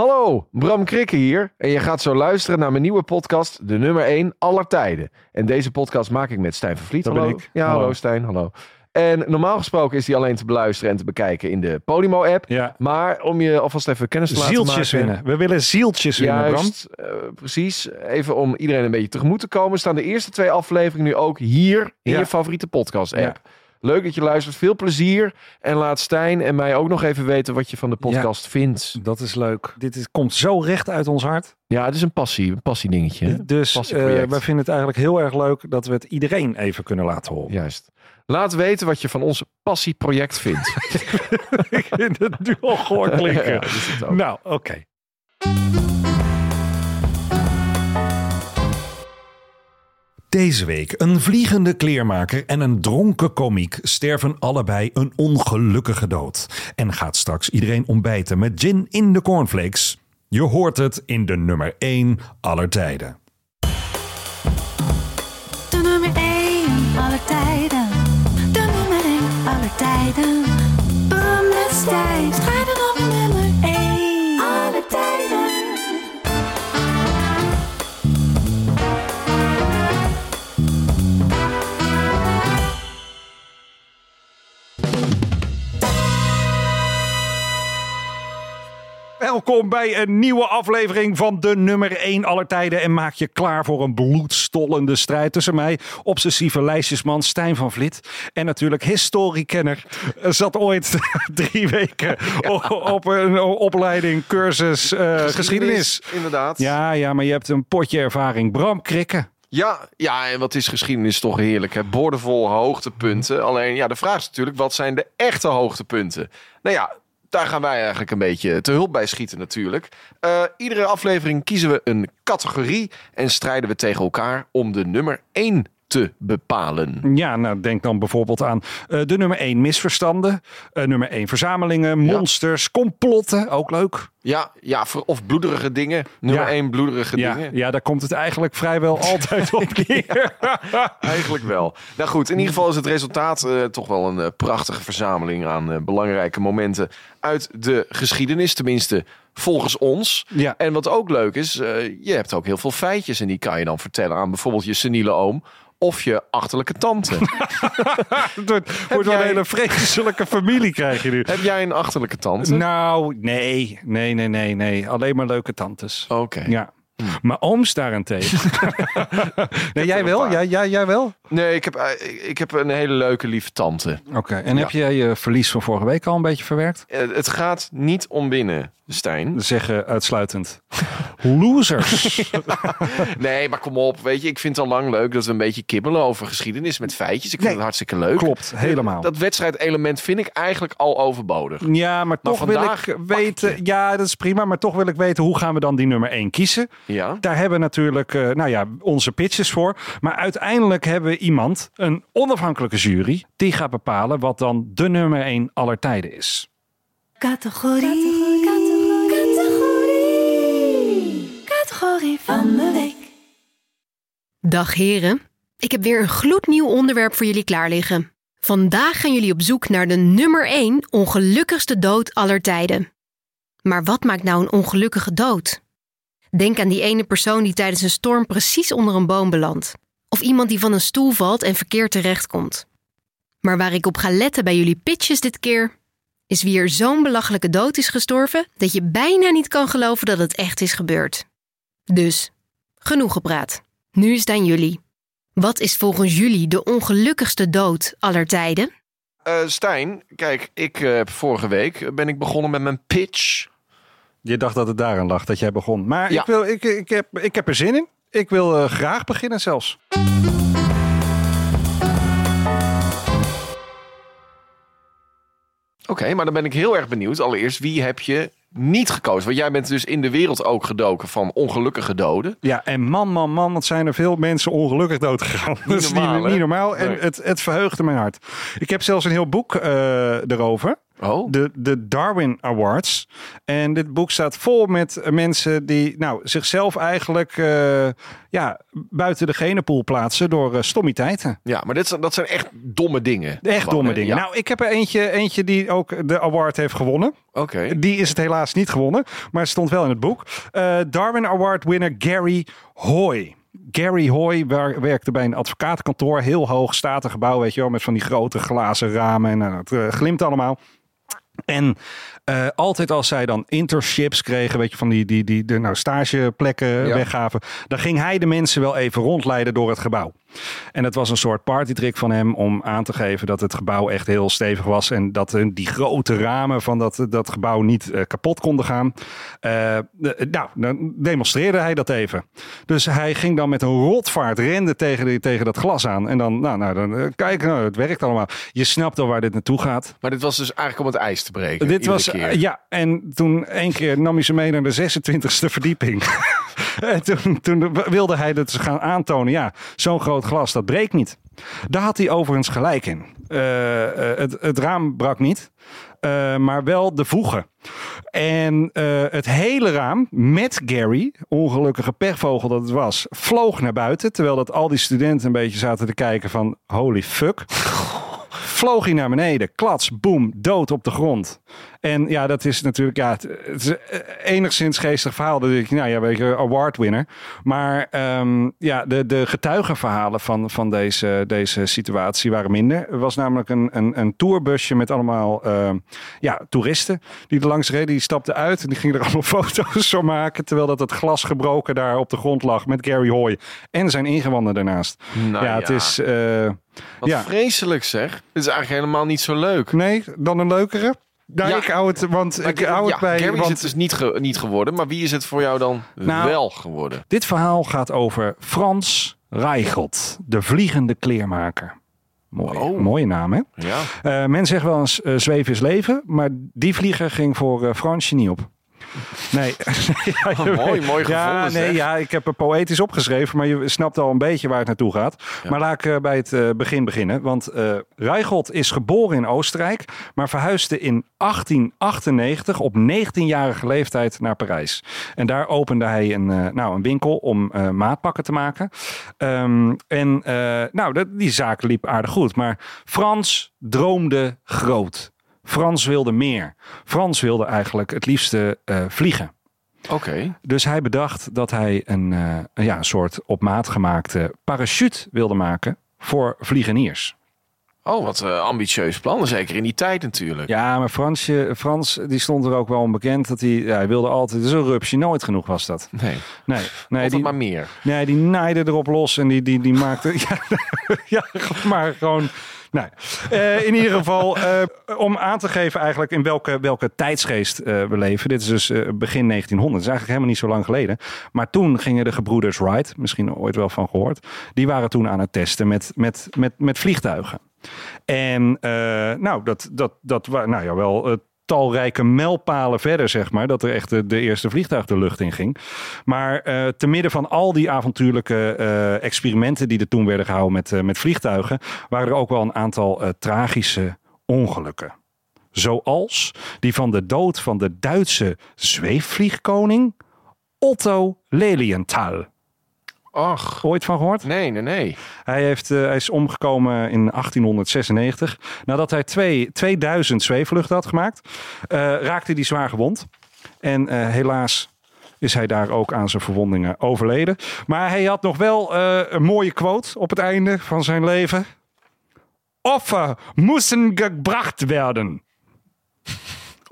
Hallo, Bram Krikke hier. En je gaat zo luisteren naar mijn nieuwe podcast, de nummer 1 aller tijden. En deze podcast maak ik met Stijn van Vliet. Dat hallo. ben ik. Ja, hallo. Hallo. Stijn, hallo. En normaal gesproken is die alleen te beluisteren en te bekijken in de Podimo-app. Ja. Maar om je alvast even kennis te laten Zieltjes maken... winnen. We willen zieltjes winnen, Bram. Eh, precies. Even om iedereen een beetje tegemoet te komen, staan de eerste twee afleveringen nu ook hier in Ja. je favoriete podcast-app. Leuk dat je luistert. Veel plezier. En laat Stijn en mij ook nog even weten wat je van de podcast vindt. Dat is leuk. Dit is, komt zo recht uit ons hart. Ja, het is een passie, een passie dingetje. hè? Dus Passieproject. eh wij vinden het eigenlijk heel erg leuk dat we het iedereen even kunnen laten horen. Juist. Laat weten wat je van ons passieproject vindt. Ik vind het nu al gehoord klinken. Ja. Nou, oké. Deze week een vliegende kleermaker en een dronken komiek sterven allebei een ongelukkige dood. En gaat straks iedereen ontbijten met gin in de cornflakes. Je hoort het in de nummer 1 aller tijden. De nummer 1 aller tijden. De nummer 1 aller tijden. Bram Welkom bij een nieuwe aflevering van de nummer 1 aller tijden. En maak je klaar voor een bloedstollende strijd tussen mij, obsessieve lijstjesman Stijn van Vlit. En natuurlijk historiekenner. Zat ooit drie weken op een opleiding, cursus eh, geschiedenis. Inderdaad. Ja, ja, maar je hebt een potje ervaring. Bram Krikke. Ja, ja, en wat is geschiedenis toch heerlijk. Hè? Boordevol hoogtepunten. Alleen, ja, de vraag is natuurlijk, wat zijn de echte hoogtepunten? Nou ja, daar gaan wij eigenlijk een beetje te hulp bij schieten natuurlijk. Eh, iedere aflevering kiezen we een categorie en strijden we tegen elkaar om de nummer 1 te bepalen. Ja, nou denk dan bijvoorbeeld aan eh, de nummer 1 misverstanden. eh, nummer 1 verzamelingen, monsters, complotten. Ook leuk. Ja, ja of bloederige dingen. Nummer Ja. 1 bloederige Ja, dingen. ja, daar komt het eigenlijk vrijwel altijd op neer. Eigenlijk wel. Nou goed, in ieder geval is het resultaat eh, toch wel een prachtige verzameling aan belangrijke momenten uit de geschiedenis. Tenminste, volgens ons. Ja. En wat ook leuk is, je hebt ook heel veel feitjes en die kan je dan vertellen aan bijvoorbeeld je seniele oom. Of je achterlijke tante. Wordt, wel jij- een hele vreselijke familie krijg je nu. Heb jij een achterlijke tante? Nou, nee, nee, nee, nee, nee. Alleen maar leuke tantes. Oké. Ja. Maar ooms daarentegen. nee, jij wel? Ja, ja, jij wel? Nee, ik heb, eh, ik heb een hele leuke lieve tante. Oké. En heb jij je verlies van vorige week al een beetje verwerkt? Eh, het gaat niet om binnen, Stijn. Zeggen uitsluitend. Losers. Nee, maar kom op. Weet je, ik vind het al lang leuk dat we een beetje kibbelen over geschiedenis met feitjes. Ik vind Nee, het hartstikke leuk. Klopt, helemaal. Dat wedstrijdelement vind ik eigenlijk al overbodig. Ja, maar toch wil ik weten. je. Ja, dat is prima. Maar toch wil ik weten hoe gaan we dan die nummer 1 kiezen? Ja. Daar hebben we natuurlijk eh, nou ja, onze pitches voor. Maar uiteindelijk hebben we iemand, een onafhankelijke jury, die gaat bepalen wat dan de nummer 1 aller tijden is. Categorie. Categorie. Van. Dag heren, ik heb weer een gloednieuw onderwerp voor jullie klaar liggen. Vandaag gaan jullie op zoek naar de nummer 1 ongelukkigste dood aller tijden. Maar wat maakt nou een ongelukkige dood? Denk aan die ene persoon die tijdens een storm precies onder een boom belandt. Of iemand die van een stoel valt en verkeerd terechtkomt. Maar waar ik op ga letten bij jullie pitches dit keer, is wie er zo'n belachelijke dood is gestorven dat je bijna niet kan geloven dat het echt is gebeurd. Dus, genoeg gepraat. Nu is het aan jullie. Wat is volgens jullie de ongelukkigste dood aller tijden? Eh, Stijn, kijk, ik heb vorige week eh, ben ik begonnen met mijn pitch. Je dacht dat het daaraan lag dat jij begon. Maar Ja. ik, wil, ik, ik, heb, ik heb er zin in. Ik wil graag beginnen zelfs. Oké, maar dan ben ik heel erg benieuwd. Allereerst, wie heb je niet gekozen? Want jij bent dus in de wereld ook gedoken van ongelukkige doden. Ja, en man, man, man, wat zijn er veel mensen ongelukkig dood gegaan. dat is normaal, niet, normaal. En Nee. het, het verheugde mijn hart. Ik heb zelfs een heel boek eh, erover. Oh, de, de Darwin Awards. En dit boek staat vol met mensen die nou, zichzelf eigenlijk eh, ja, buiten de genepool plaatsen door uh, stommiteiten. ja, maar dit, zijn- dat zijn echt domme dingen. Echt Gewoon, domme hè? dingen. Ja. Nou, ik heb er eentje, eentje die ook de award heeft gewonnen. Oké. Die is het helaas niet gewonnen, maar het stond wel in het boek. Eh, Darwin Award winner Gary Hoy. Gary Hoy wer- werkte bij een advocatenkantoor. Heel hoog statig gebouw, weet je wel. Met van die grote glazen ramen. En het glimt allemaal. En eh, altijd als zij dan internships kregen, weet je, van die, die, die de, nou, stageplekken Ja. weggaven, dan ging hij de mensen wel even rondleiden door het gebouw. En het was een soort partytrick van hem om aan te geven dat het gebouw echt heel stevig was en dat eh, die grote ramen van dat, dat gebouw niet eh, kapot konden gaan. Eh, de- nou, dan demonstreerde hij dat even. Dus hij ging dan met een rotvaart, rende tegen, die, tegen dat glas aan. En dan, nou, nou dan eh, kijk, nou, het werkt allemaal. Je snapt al waar dit naartoe gaat. Maar dit was dus eigenlijk om het ijs te breken. Dit was, keer. eh, ja, en toen één keer nam hij ze mee naar de 26e verdieping. en toen, toen wilde hij dat ze gaan aantonen. Ja, zo'n groot glas, dat breekt niet. Daar had hij overigens gelijk in. Eh, eh, het, het raam brak niet, eh, maar wel de voegen. En het hele raam met Gary, ongelukkige pechvogel dat het was, vloog naar buiten. Terwijl dat al die studenten een beetje zaten te kijken van holy fuck. Vloog hij naar beneden, klats, boem, dood op de grond. En ja, dat is natuurlijk ja, het, het is eh, enigszins geestig verhaal. Denk je, nou ja, weet je, award winner. Maar ehm, ja, de, de getuigenverhalen van, van deze, deze situatie waren minder. Er was namelijk een, een, een tourbusje met allemaal ehm, ja, toeristen die er langs reden. Die stapten uit en die gingen er allemaal foto's van maken. Terwijl dat het glas gebroken daar op de grond lag met Gary Hoy en zijn ingewanden daarnaast. Nou ja, het is... eh, Wat ja. vreselijk zeg. Dit is eigenlijk helemaal niet zo leuk. Nee, dan een leukere? Nou, Ja. ik hou het, want Maar ik hou ja, het bij. Gary is want het dus niet, ge- niet geworden. Maar wie is het voor jou dan Nou, wel geworden? Dit verhaal gaat over Frans Reichelt, de vliegende kleermaker. Mooi, Oh. Mooie naam, hè? Ja. Eh, men zegt wel eens eh, zweven is leven, maar die vlieger ging voor eh, Fransje niet op. Nee. ja, je mooi, mooi ja, gevonden, nee, ja, ik heb er poëtisch opgeschreven, maar je snapt al een beetje waar het naartoe gaat. Maar laat ik eh, bij het eh, begin beginnen. Want Reichelt is geboren in Oostenrijk, maar verhuisde in 1898 op 19-jarige leeftijd naar Parijs. En daar opende hij een, nou, een winkel om maatpakken te maken. Ehm, en nou, dat, die zaak liep aardig goed. Maar Frans droomde groot. Frans wilde meer. Frans wilde eigenlijk het liefste eh, vliegen. Oké. Dus hij bedacht dat hij een, eh, een, ja, een soort op maat gemaakte parachute wilde maken voor vliegeniers. Oh, wat een ambitieus plan. Zeker in die tijd natuurlijk. Ja, maar Fransje, Frans die stond er ook wel onbekend dat hij, ja, hij wilde altijd, zo'n rupsje, nooit genoeg was dat. Nee, Nee, nee, die, maar meer. nee die naaide erop los en die, die, die maakte, ja, ja, maar gewoon, nee. Eh, in ieder geval, eh, om aan te geven eigenlijk in welke, welke tijdsgeest eh, we leven. Dit is dus begin 1900, dat is eigenlijk helemaal niet zo lang geleden. Maar toen gingen de gebroeders Wright, misschien ooit wel van gehoord, die waren toen aan het testen met, met, met, met vliegtuigen. En nou, dat, dat, dat waren nou ja, wel talrijke mijlpalen verder, zeg maar. Dat er echt de, eerste vliegtuig de lucht in ging. Maar eh, te midden van al die avontuurlijke eh, experimenten die er toen werden gehouden met, eh, met vliegtuigen, waren er ook wel een aantal tragische ongelukken. Zoals die van de dood van de Duitse zweefvliegkoning Otto Lilienthal. Ach, Ooit van gehoord? nee, nee, nee. Hij, heeft, eh, hij is omgekomen in 1896. Nadat hij twee, 2000 zweefvluchten had gemaakt, eh, raakte hij zwaar gewond. En eh, helaas is hij daar ook aan zijn verwondingen overleden. Maar hij had nog wel een mooie quote op het einde van zijn leven. Offer moesten gebracht werden.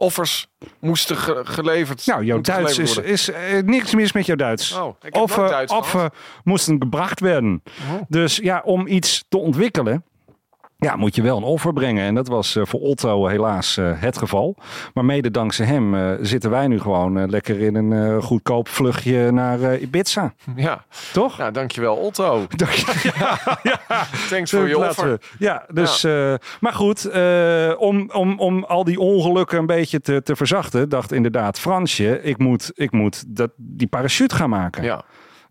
Offers moesten ge- geleverd Nou, jouw Duits geleverd is, is eh, niks mis met jouw Duits. Oh, ik heb Duits offer moesten gebracht werden. Oh. Dus ja, om iets te ontwikkelen, ja, moet je wel een offer brengen. En dat was eh, voor Otto helaas eh, het geval. Maar mede dankzij hem eh, zitten wij nu gewoon lekker in een goedkoop vluchtje naar Ibiza. Ja, Toch? nou, dankjewel Otto. Thanks Eh, voor je offer. we- Ja, dus, maar goed, om, om, om al die ongelukken een beetje te, te verzachten, dacht inderdaad Fransje, ik moet, ik moet dat, die parachute gaan maken. Ja.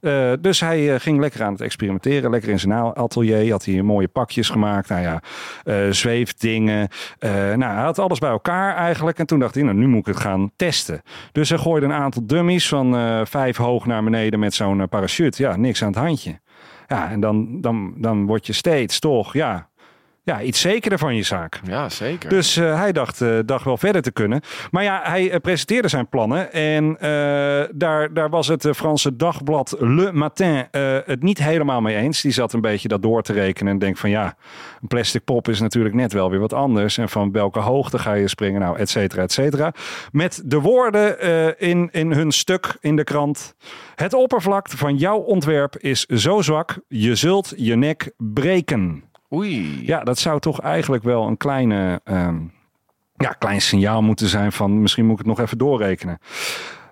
Eh, dus hij eh, ging lekker aan het experimenteren. Lekker in zijn atelier. Had hij mooie pakjes gemaakt. Nou ja, eh, zweefdingen. Nou, hij had alles bij elkaar eigenlijk. En toen dacht hij, nou, nu moet ik het gaan testen. Dus hij gooide een aantal dummies van vijf hoog naar beneden met zo'n parachute. Ja, niks aan het handje. Ja, en dan, dan, dan word je steeds toch, ja, ja, iets zekerder van je zaak. Ja, zeker. Dus eh, hij dacht, eh, dacht wel verder te kunnen. Maar ja, hij eh, presenteerde zijn plannen. En daar, daar was het Franse dagblad Le Matin het niet helemaal mee eens. Die zat een beetje dat door te rekenen. En denkt van ja, een plastic pop is natuurlijk net wel weer wat anders. En van welke hoogte ga je springen? Nou, et cetera, et cetera. Met de woorden in, in hun stuk in de krant. Het oppervlak van jouw ontwerp is zo zwak. Je zult je nek breken. Ja, dat zou toch eigenlijk wel een kleine, ehm, ja, klein signaal moeten zijn van misschien moet ik het nog even doorrekenen.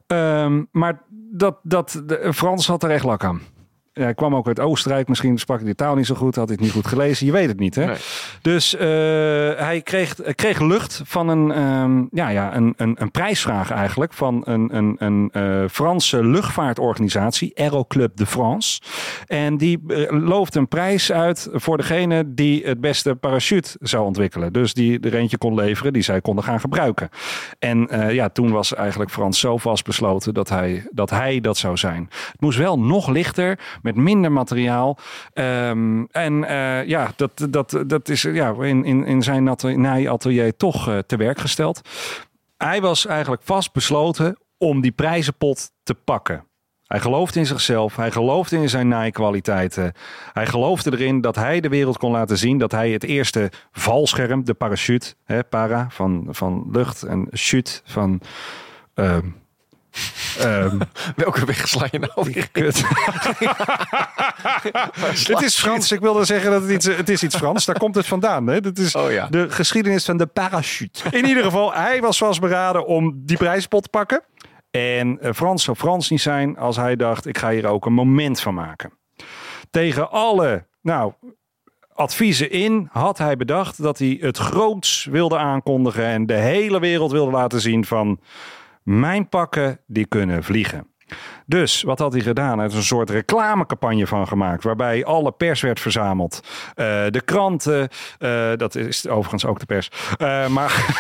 Ehm, maar dat, dat, Frans had er echt lak aan. Hij kwam ook uit Oostenrijk. Misschien sprak hij de taal niet zo goed. Had hij het niet goed gelezen. Je weet het niet, hè? Nee. Dus eh, hij kreeg, hij kreeg lucht van een, ehm, ja, ja, een, een, een prijsvraag eigenlijk. Van een, een, een eh, Franse luchtvaartorganisatie. Aeroclub de France. En die eh, looft een prijs uit voor degene die het beste parachute zou ontwikkelen. Dus die er eentje kon leveren die zij konden gaan gebruiken. En eh, ja, toen was eigenlijk Frans zo vastbesloten dat hij, dat hij dat zou zijn. Het moest wel nog lichter, met minder materiaal. Ehm, en eh, ja, dat, dat, dat is ja, in, in, in zijn atelier, atelier toch eh, te werk gesteld. Hij was eigenlijk vastbesloten om die prijzenpot te pakken. Hij geloofde in zichzelf. Hij geloofde in zijn naaikwaliteiten. Hij geloofde erin dat hij de wereld kon laten zien. Dat hij het eerste valscherm, de parachute, hè, para van, van lucht en chute van. ehm, ehm, Welke weg sla je nou weer? kut. het is Frans. Ik wilde zeggen dat het iets, het is iets Frans. Daar komt het vandaan. Hè? Dat is Oh ja. de geschiedenis van de parachute. In ieder geval, hij was vastberaden om die prijspot te pakken. En eh, Frans zou Frans niet zijn als hij dacht, ik ga hier ook een moment van maken. Tegen alle, nou, adviezen in had hij bedacht dat hij het groots wilde aankondigen en de hele wereld wilde laten zien van mijn pakken die kunnen vliegen. Dus wat had hij gedaan? Hij had een soort reclamecampagne van gemaakt. Waarbij alle pers werd verzameld. Eh, de kranten, eh, dat is overigens ook de pers. Eh, maar,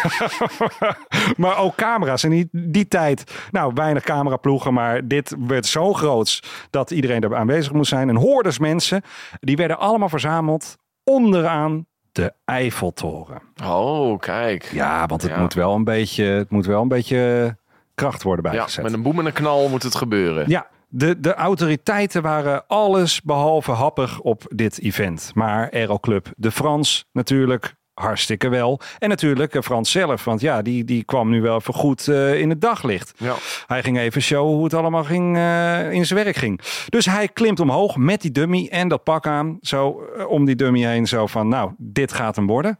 maar ook camera's. En in die, die tijd, nou weinig cameraploegen. Maar dit werd zo groots dat iedereen er aanwezig moest zijn. En hoorders mensen, die werden allemaal verzameld onderaan de Eiffeltoren. Oh, kijk. Ja, want het, Ja. Moet, wel een beetje, het moet wel een beetje kracht worden Ja, bijgezet. met een boem en een knal moet het gebeuren. Ja, de, de autoriteiten waren alles behalve happig op dit event. Maar Aeroclub de Frans natuurlijk hartstikke wel. En natuurlijk eh, Frans zelf, want ja, die, die kwam nu wel even goed eh, in het daglicht. Ja. Hij ging even showen hoe het allemaal ging, eh, in zijn werk ging. Dus hij klimt omhoog met die dummy en dat pak aan. Zo om die dummy heen, zo van nou, dit gaat hem worden.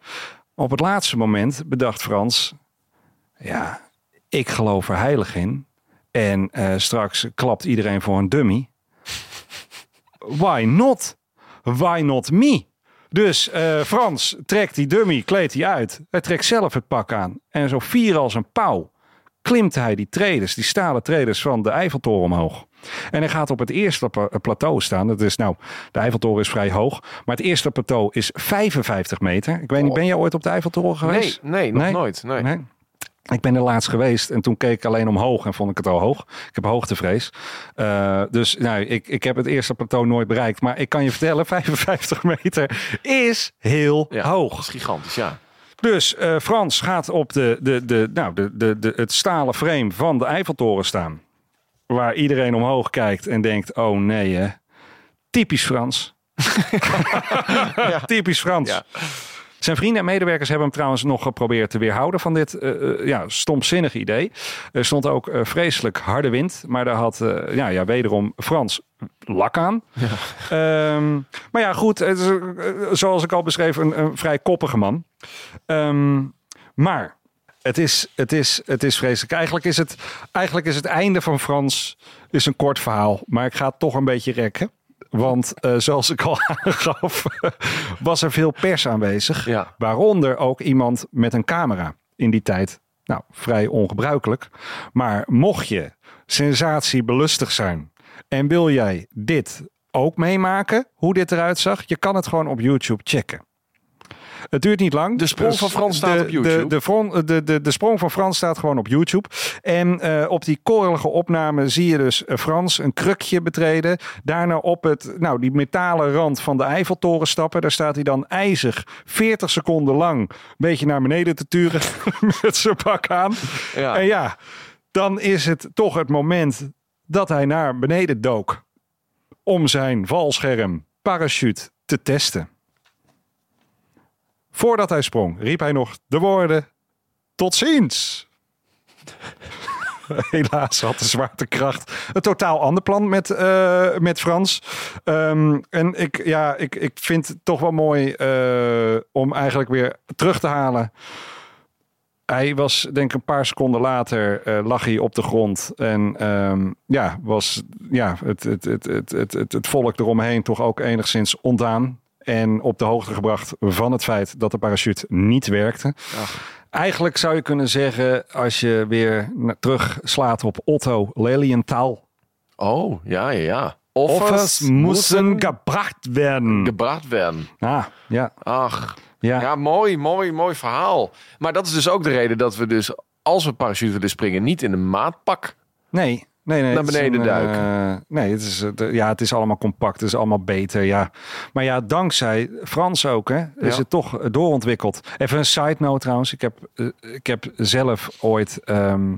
Op het laatste moment bedacht Frans, ja, ik geloof er heilig in. En eh, straks klapt iedereen voor een dummy. Why not? Why not me? Dus eh, Frans trekt die dummy, kleedt hij uit. Hij trekt zelf het pak aan. En zo fier als een pauw klimt hij die traders, die stalen traders van de Eiffeltoren omhoog. En hij gaat op het eerste pla- plateau staan. Dat is nou, de Eiffeltoren is vrij hoog. Maar het eerste plateau is 55 meter. Ik weet niet, Oh. ben jij ooit op de Eiffeltoren geweest? Nee, nee, nog Nee? nooit. Nee. Nee. Ik ben er laatst geweest en toen keek ik alleen omhoog en vond ik het al hoog. Ik heb hoogtevrees. Eh, dus nou, ik, ik heb het eerste plateau nooit bereikt. Maar ik kan je vertellen, 55 meter is heel Ja, hoog. Dat is gigantisch, ja. Dus eh, Frans gaat op de, de, de, nou, de, de, de, het stalen frame van de Eiffeltoren staan. Waar iedereen omhoog kijkt en denkt, oh nee hè. Typisch Frans. Typisch Frans. Ja. Zijn vrienden en medewerkers hebben hem trouwens nog geprobeerd te weerhouden van dit eh, ja, stomzinnig idee. Er stond ook eh, vreselijk harde wind, maar daar had ja, ja, wederom Frans lak aan. Ehm, maar ja, goed, het is, zoals ik al beschreef, een, een vrij koppige man. Ehm, maar het is, het, is, het is vreselijk. Eigenlijk is het, eigenlijk is het einde van Frans is een kort verhaal, maar ik ga het toch een beetje rekken. Want eh, zoals ik al aangaf, was er veel pers aanwezig. Ja. Waaronder ook iemand met een camera in die tijd. Nou, vrij ongebruikelijk. Maar mocht je sensatiebelustig zijn En wil jij dit ook meemaken, hoe dit eruit zag? Je kan het gewoon op YouTube checken. Het duurt niet lang. De sprong van Frans staat de, op YouTube. De, de, vron- de, de, de sprong van Frans staat gewoon op YouTube. En eh, op die korrelige opname zie je dus eh, Frans een krukje betreden. Daarna op het, nou, die metalen rand van de Eiffeltoren stappen. Daar staat hij dan ijzig 40 seconden lang een beetje naar beneden te turen met zijn pak aan. Ja. En ja, dan is het toch het moment dat hij naar beneden dook. Om zijn valscherm parachute te testen. Voordat hij sprong, riep hij nog de woorden: Tot ziens! Helaas had de zwaartekracht een totaal ander plan met, eh, met Frans. Ehm, en ik, ja, ik, ik vind het toch wel mooi eh, om eigenlijk weer terug te halen. Hij was, denk ik, een paar seconden later eh, lag hij op de grond. En ehm, ja, was ja, het, het, het, het, het, het, het volk eromheen toch ook enigszins ontdaan. En op de hoogte gebracht van het feit dat de parachute niet werkte. Eigenlijk zou je kunnen zeggen, als je weer na- terugslaat op Otto Lelienthal. Oh, ja, ja, ja. Offers moesten gebracht werden. gebracht werden. Ah, ja, Ach, ja. ja, mooi, mooi, mooi verhaal. Maar dat is dus ook de reden dat we dus, als we parachute willen springen, niet in een maatpak. Nee, nee, nee. Naar beneden een, duiken. eh, nee, het is, ja, het is allemaal compact. Het is allemaal beter, ja. Maar ja, dankzij Frans ook, hè, is Ja. het toch doorontwikkeld. Even een side note trouwens. Ik heb, eh, ik heb zelf ooit, ehm,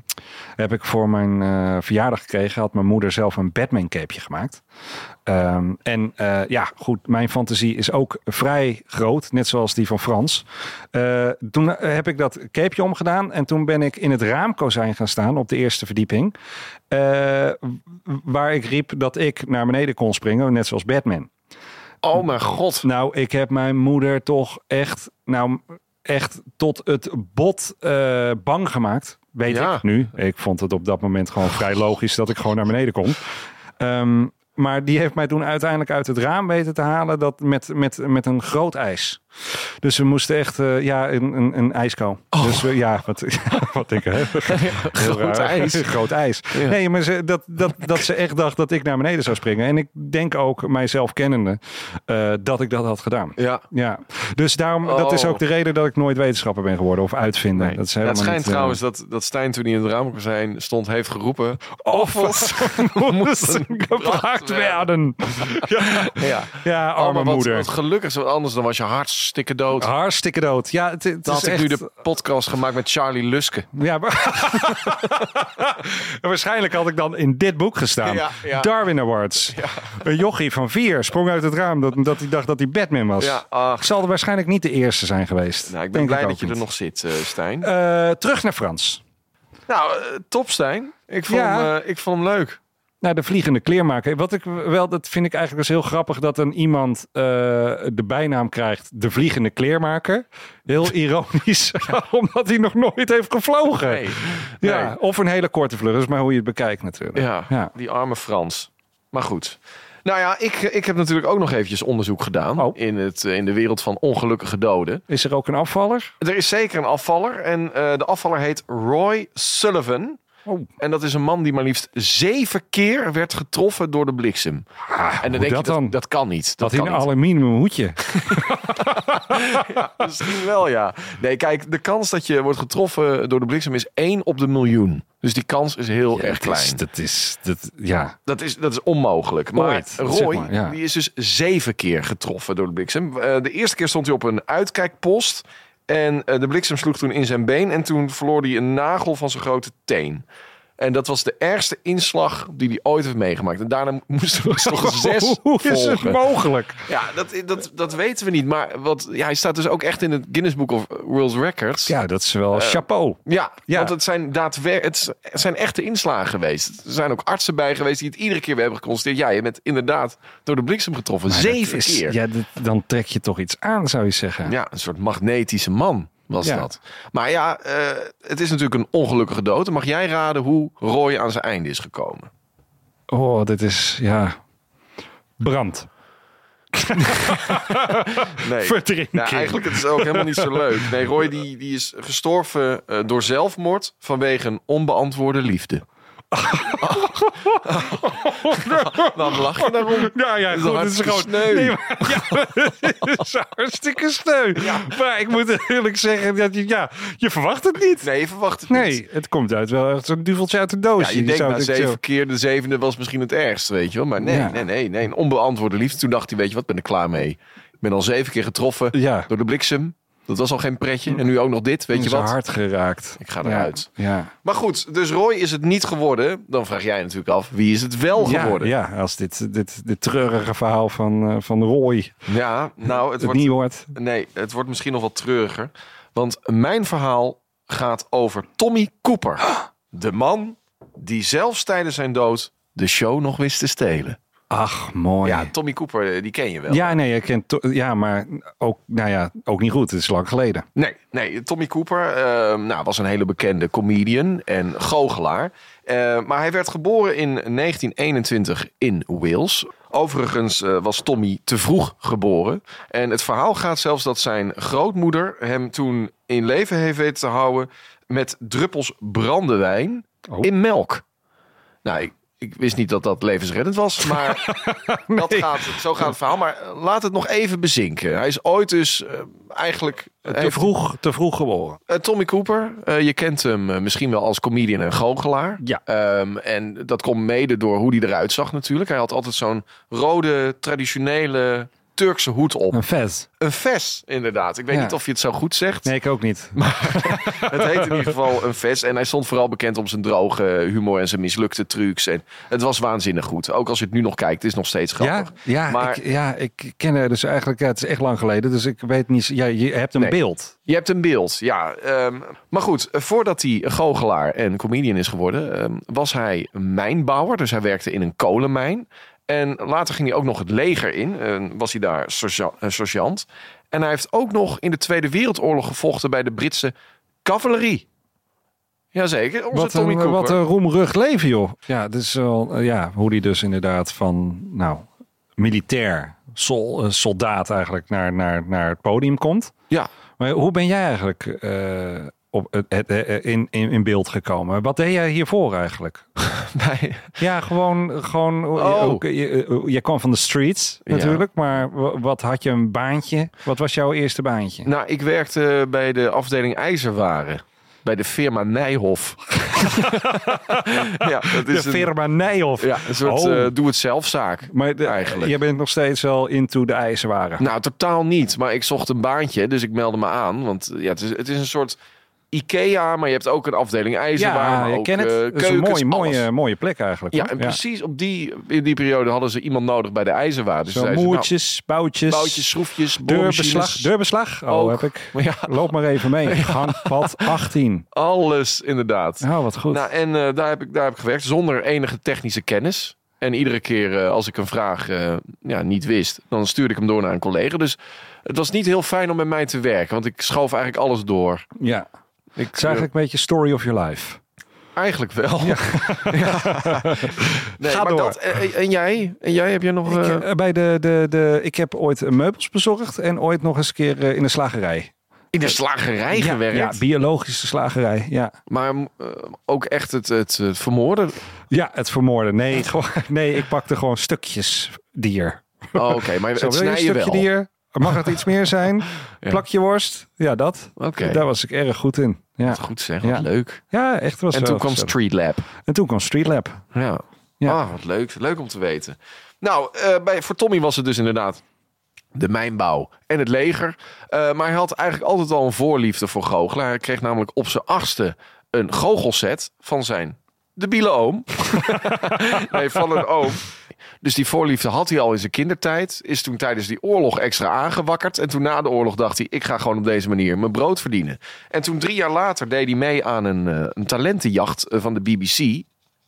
heb ik voor mijn eh, verjaardag gekregen, had mijn moeder zelf een Batman capeje gemaakt. Ehm, en eh, ja, goed, mijn fantasie is ook vrij groot, net zoals die van Frans. Eh, toen eh, heb ik dat capeje omgedaan en toen ben ik in het raamkozijn gaan staan op de eerste verdieping. waar ik riep dat ik naar beneden kon springen, net zoals Batman. Oh mijn god. Nou, ik heb mijn moeder toch echt, nou, echt tot het bot bang gemaakt. Weet Ja. ik nu. Ik vond het op dat moment gewoon vrij logisch dat ik gewoon naar beneden kon. Ehm, maar die heeft mij toen uiteindelijk uit het raam weten te halen dat met, met, met een groot ijs. Dus we moesten echt, eh, ja, een, een, een ijsko. Dus we, ja, wat, wat ik Groot raar. ijs. Groot ijs. Ja. Nee, maar ze, dat, dat, dat ze echt dacht dat ik naar beneden zou springen. En ik denk ook, mijzelf kennende, eh, dat ik dat had gedaan. Ja. Ja, dus daarom, dat is Oh. ook de reden dat ik nooit wetenschapper ben geworden of uitvinder. Nee. Dat is Ja, helemaal het schijnt niet, eh, trouwens dat, dat Stijn toen hij in het raamkozijn stond, heeft geroepen. Offers moesten gebracht werden. Ja, Ja, ja Oh, arme wat, moeder. wat gelukkig is, want anders dan was je hartstikke dood. Hartstikke dood. Ja, het, het Dan is had ik nu de podcast gemaakt met Charlie Luske. Ja, maar... Waarschijnlijk had ik dan in dit boek gestaan. Ja, ja. Darwin Awards. Een jochie van vier sprong uit het raam dat, dat hij dacht dat hij Batman was. Ja, ach. Ik zal er waarschijnlijk niet de eerste zijn geweest. Nou, ik ben Denk blij dat je niet. er nog zit, eh, Stijn. Eh, terug naar Frans. nou, eh, top Stijn. Ik vond, Ja. hem, eh, ik vond hem leuk. Nou, de vliegende kleermaker. Wat ik wel, dat vind ik eigenlijk dus heel grappig dat een iemand eh, de bijnaam krijgt, de vliegende kleermaker. Heel ironisch, omdat hij nog nooit heeft gevlogen. Nee. Ja, of een hele korte vlucht, dat is maar hoe je het bekijkt natuurlijk. Ja, Ja. die arme Frans. Maar goed. Nou ja, ik, ik heb natuurlijk ook nog eventjes onderzoek gedaan Oh. in, het, eh, in de wereld van ongelukkige doden. Is er ook een afvaller? Er is zeker een afvaller en eh, de afvaller heet Roy Sullivan. Oh. En dat is een man die maar liefst zeven keer werd getroffen door de bliksem. Ah, En dan denk dat je, dan? dat, dat kan niet. Dat Dat in een aluminium hoedje. Misschien wel, ja. Nee, kijk, de kans dat je wordt getroffen door de bliksem is 1 op de miljoen. Dus die kans is heel erg is, klein. dat is, dat, ja. Dat is, dat is onmogelijk. Maar Ooit, zeg Roy, maar, ja. die is dus zeven keer getroffen door de bliksem. Eh, de eerste keer stond hij op een uitkijkpost. En eh, de bliksem sloeg toen in zijn been. En toen verloor hij een nagel van zijn grote teen. En dat was de ergste inslag die hij ooit heeft meegemaakt. En daarna moesten dus nog zes Hoe is het mogelijk? Ja, dat, dat, dat weten we niet. Maar wat, ja, hij staat dus ook echt in het Guinness Book of World Records. Ja, dat is wel Eh, chapeau. Ja, Ja. want het zijn daadwer het zijn echte inslagen geweest. Er zijn ook artsen bij geweest die het iedere keer weer hebben geconstateerd. Ja, je bent inderdaad door de bliksem getroffen. Maar Zeven is- keer. Ja. Ja, dat- dan trek je toch iets aan, zou je zeggen. een soort magnetische man was Ja. dat. Maar ja, eh, het is natuurlijk een ongelukkige dood. Dan mag jij raden hoe Roy aan zijn einde is gekomen. Oh, dit is, ja... Brand. Nee. Verdrinking. Nou, eigenlijk het is ook helemaal niet zo leuk. Nee, Roy die, die is gestorven eh, door zelfmoord vanwege een onbeantwoorde liefde. Waarom lach je daarom? Ja, is goed, het is gewoon... sneu. Nee, maar, ja, het is hartstikke sneu. Maar ik moet eerlijk zeggen, dat je, ja, je verwacht het niet. Nee, je verwacht het niet. Nee, het komt uit wel echt zo'n duveltje uit de doos. Ja, je denkt na zeven keer de zevende was misschien het ergste, weet je wel. Maar nee, Ja. nee, nee, nee. Een onbeantwoorde liefde. Toen dacht hij, weet je wat, ik ben er klaar mee. Ik ben al zeven keer getroffen Ja. door de bliksem. Dat was al geen pretje. En nu ook nog dit, weet je wat. hard geraakt. Ik ga eruit. Ja. Maar goed, dus Roy is het niet geworden. Dan vraag jij natuurlijk af, wie is het wel Ja, geworden? ja, als dit, dit, dit treurige verhaal van, eh, van Roy Ja, nou, het het wordt, niet wordt. nee, het wordt misschien nog wat treuriger. Want mijn verhaal gaat over Tommy Cooper. De man die zelfs tijdens zijn dood de show nog wist te stelen. Ach, mooi. Ja, Tommy Cooper, eh, die ken je wel. Ja, nee, je kent to- ja, maar ook, nou ja, ook niet goed. Het is lang geleden. Nee, nee, Tommy Cooper eh, nou, was een hele bekende comedian en goochelaar. Eh, maar hij werd geboren in 1921 in Wales. Overigens eh, was Tommy te vroeg geboren. En het verhaal gaat zelfs dat zijn grootmoeder hem toen in leven heeft weten te houden met druppels brandewijn Oh. in melk. Nou, ik, ik wist niet dat dat levensreddend was, maar dat gaat, zo gaat het verhaal. Maar eh, laat het nog even bezinken. Hij is ooit dus eh, eigenlijk... Te heeft- vroeg, te vroeg geboren. eh, Tommy Cooper, je kent hem misschien wel als comedian en goochelaar. Ja. Ehm, en dat komt mede door hoe hij eruit zag natuurlijk. Hij had altijd zo'n rode, traditionele Turkse hoed op. Een vest. Een vest, inderdaad. Ik weet Ja. niet of je het zo goed zegt. Nee, ik ook niet. Het heet in ieder geval een vest. En hij stond vooral bekend om zijn droge humor en zijn mislukte trucs. En het was waanzinnig goed. Ook als je het nu nog kijkt, het is nog steeds grappig. ja, Maar- ik, ja, ik ken er dus eigenlijk, ja, het is echt lang geleden, dus ik weet niet, ja, je hebt een Nee. beeld. Je hebt een beeld, ja. Ehm, maar goed, voordat hij goochelaar en comedian is geworden, ehm, was hij mijnbouwer. Dus hij werkte in een kolenmijn. En later ging hij ook nog het leger in. En was hij daar sergeant, eh. En hij heeft ook nog in de Tweede Wereldoorlog gevochten bij de Britse cavalerie. Jazeker, onze Wat Tommy een, Cooper. wat een roemrucht leven, joh. Ja, dus wel, ja, hoe die dus inderdaad van, nou, militair, sol, eh, soldaat eigenlijk naar, naar, naar het podium komt. Ja, Maar hoe ben jij eigenlijk op het, het, eh, in, in, in beeld gekomen? Wat deed jij hiervoor eigenlijk? bij, Ja, gewoon, gewoon Oh. ook, je, je kwam van de streets Ja. natuurlijk, maar wa- wat had je een baantje? Wat was jouw eerste baantje? nou, ik werkte bij de afdeling ijzerwaren. Bij de firma Nijhoff. ja, dat de is een, firma Nijhoff. ja, een soort Oh. eh, doe-het-zelf-zaak. maar de, eigenlijk. je bent nog steeds wel into de ijzerwaren. Nou, totaal niet. Maar ik zocht een baantje, dus ik meldde me aan. Want ja, het, is, het is een soort IKEA, maar je hebt ook een afdeling ijzerwaren. ja, ook, kent het. is een mooie, mooie, alles. mooie plek eigenlijk. Ja, hoor. en precies op die, in die periode hadden ze iemand nodig bij de ijzerwaar. Dus Zo zeiden ze, nou, moertjes, boutjes, boutjes, schroefjes, deurbeslag. Deurbeslag? Oh, Ook. heb ik. Ja, Loop maar even mee. Gangpad 18. alles inderdaad. Oh, wat goed. Nou, en eh, daar, heb ik, daar heb ik gewerkt zonder enige technische kennis. En iedere keer eh, als ik een vraag ja, niet wist, dan stuurde ik hem door naar een collega. Dus het was niet heel fijn om met mij te werken, want ik schoof eigenlijk alles door. ja. Ik, is eigenlijk een beetje story of your life. eh, eigenlijk wel. Ja. Nee, Ga maar door. Dat, en, en jij? En jij heb je nog... Ik, eh, eh, bij de, de, de, ik heb ooit meubels bezorgd en ooit nog eens een keer eh, in de slagerij. in de slagerij Ja, gewerkt? Ja, biologische slagerij. Ja, Maar eh, ook echt het, het, het vermoorden? ja het vermoorden. Nee, gewoon, nee, ik pakte gewoon stukjes dier. Oh, Oké, maar Zo, het wil je een snij je stukje wel. dier? Mag het iets meer zijn? Ja. Plakje worst? Ja, dat. Oké, Daar was ik erg goed in. Ja, goed zeg, wat Ja. leuk. ja echt was En toen kwam gezellig. Street Lab. En toen kwam Street Lab. Ja. Ja. Ah, wat leuk. Leuk om te weten. Nou, eh, bij, voor Tommy was het dus inderdaad de mijnbouw en het leger. Eh, maar hij had eigenlijk altijd al een voorliefde voor goochelen. Hij kreeg namelijk op zijn achtste een goochelset van zijn debiele oom. nee, van een oom. Dus die voorliefde had hij al in zijn kindertijd. Is toen tijdens die oorlog extra aangewakkerd. En toen na de oorlog dacht hij, ik ga gewoon op deze manier mijn brood verdienen. En toen drie jaar later deed hij mee aan een, eh, een talentenjacht eh, van de BBC.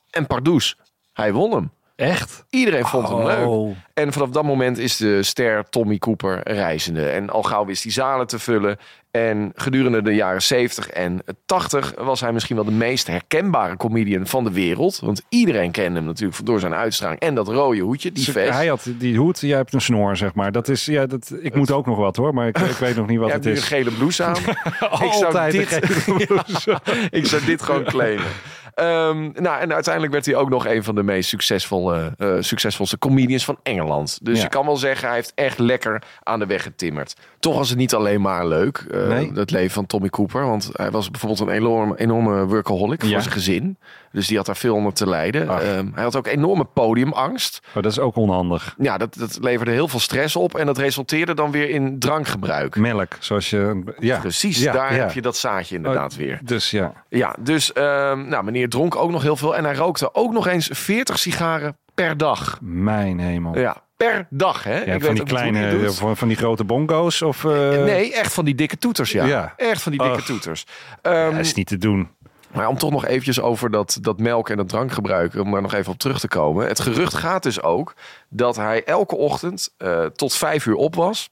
En pardoes, hij won hem. Echt? Iedereen vond hem leuk. Oh. En vanaf dat moment is de ster Tommy Cooper reizende. En al gauw wist hij zalen te vullen. En gedurende de jaren 70 en 80 was hij misschien wel de meest herkenbare comedian van de wereld. Want iedereen kende hem natuurlijk door zijn uitstraling. En dat rode hoedje, die Dus vest. Hij had die hoed, jij hebt een snor, zeg maar. Dat is, ja, dat, ik moet ook nog wat hoor, maar ik, ik weet nog niet wat Je het is. een gele blouse aan. ik, zou dit, ik zou dit gewoon claimen. Ehm, nou, en uiteindelijk werd hij ook nog een van de meest succesvolle, eh, succesvolste comedians van Engeland. Dus Ja. je kan wel zeggen, hij heeft echt lekker aan de weg getimmerd. Toch was het niet alleen maar leuk, Nee. het leven van Tommy Cooper. Want hij was bijvoorbeeld een enorme, enorme workaholic Ja. voor zijn gezin. Dus die had daar veel onder te lijden. Ehm, hij had ook enorme podiumangst. Oh, dat is ook onhandig. Ja, dat, dat leverde heel veel stress op. En dat resulteerde dan weer in drankgebruik. Melk, zoals je... Ja, Precies, Ja, daar ja. heb je dat zaadje inderdaad weer. Dus ja. Ja, dus ehm, nou, meneer dronk ook nog heel veel. En hij rookte ook nog eens 40 sigaren per dag. Mijn hemel. Ja, Ja, per dag, hè? Ik van weet die kleine, van, van die grote bongo's of... eh, Nee, echt van die dikke toeters, ja. Ja. Echt van die dikke Ach. toeters. Dat is niet te doen. Maar om toch nog eventjes over dat, dat melk en dat drankgebruik, om daar nog even op terug te komen. Het gerucht gaat dus ook dat hij elke ochtend eh, tot vijf uur op was.